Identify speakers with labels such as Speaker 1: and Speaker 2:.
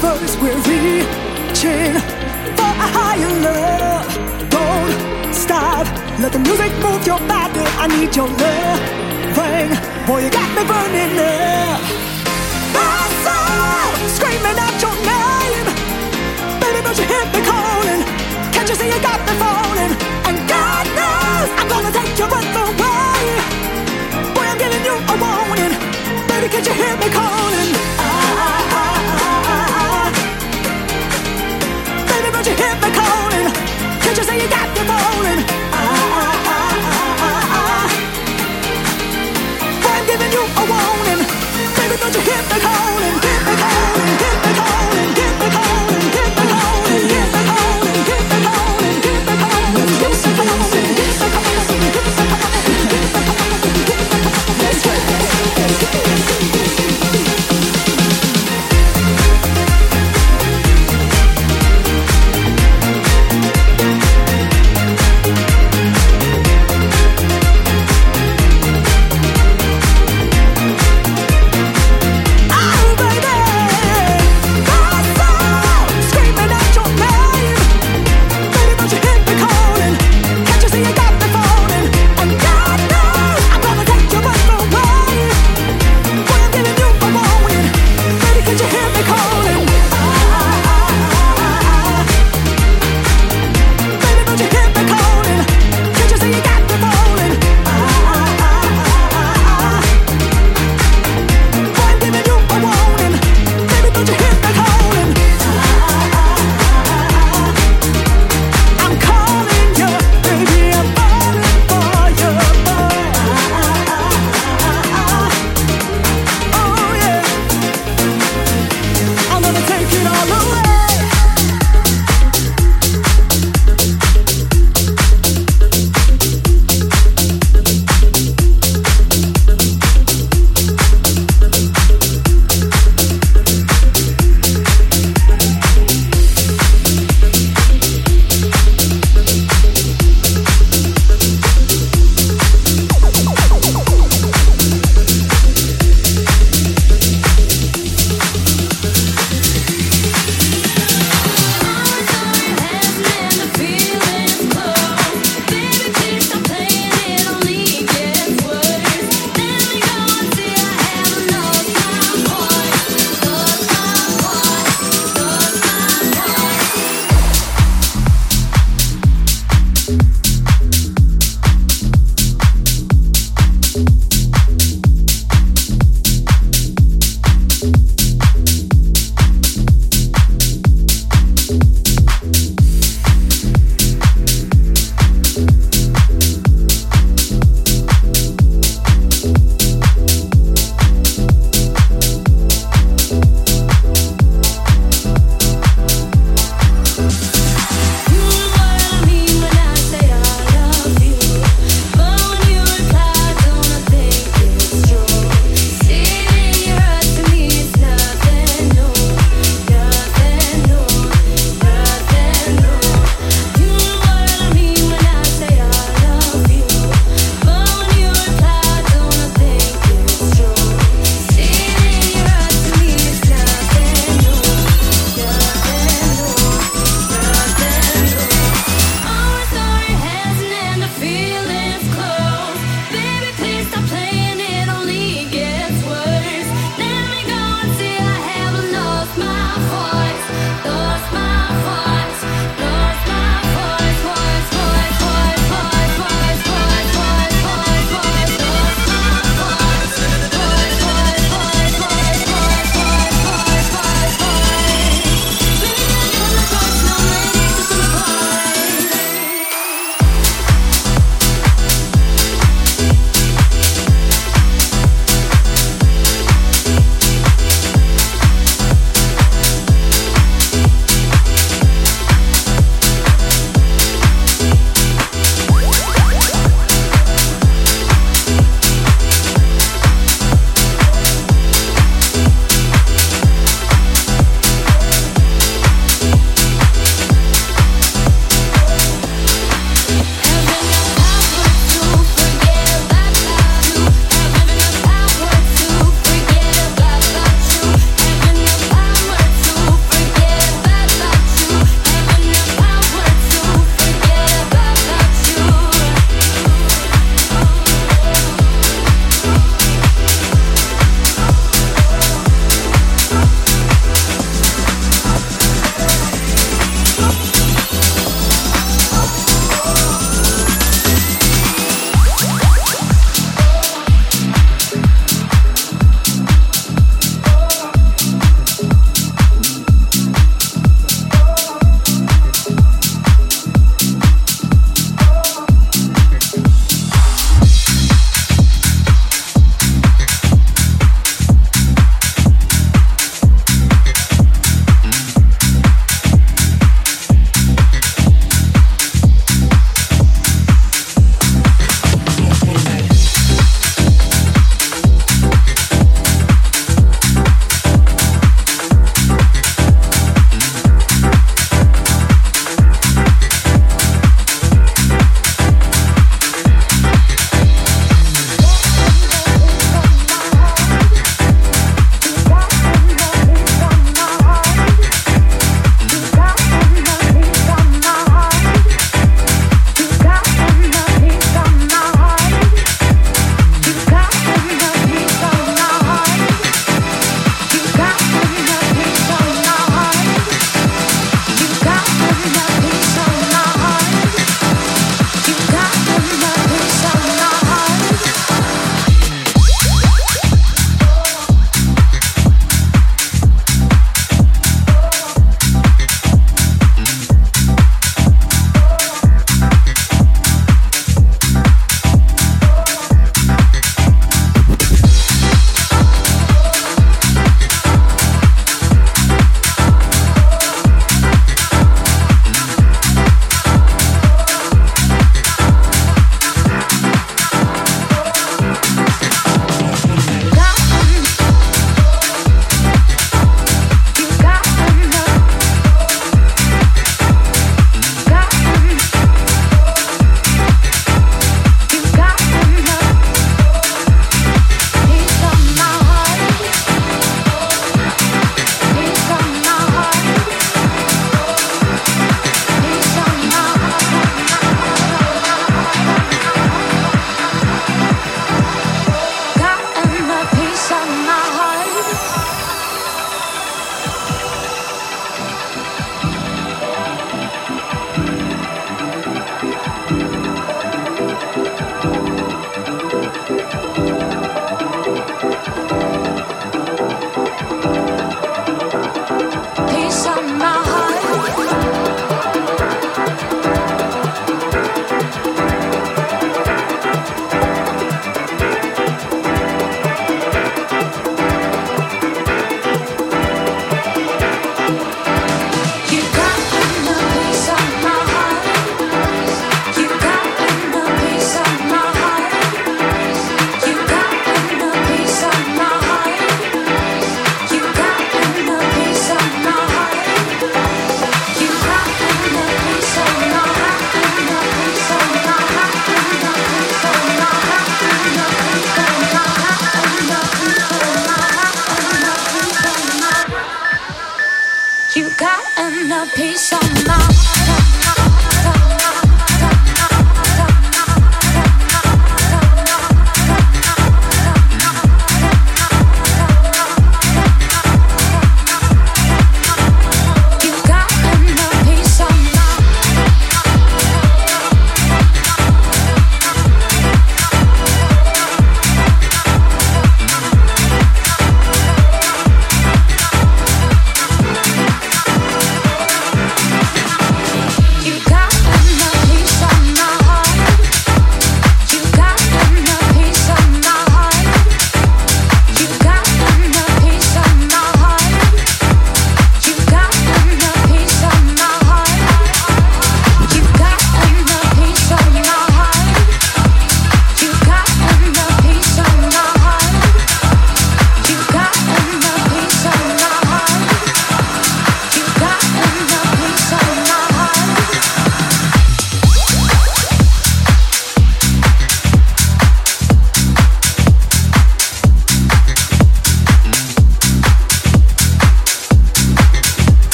Speaker 1: Cause we're reaching for a higher love. Don't stop. Let the music move your body. I need your love. Ring. Boy, you got me burning up. My soul screaming out your name. Baby, don't you hear me calling? Can't you see you got me falling? And God knows I'm gonna take your breath away. Boy, I'm giving you a warning. Baby, can't you hear me calling? Ah, Don't you
Speaker 2: hit the call?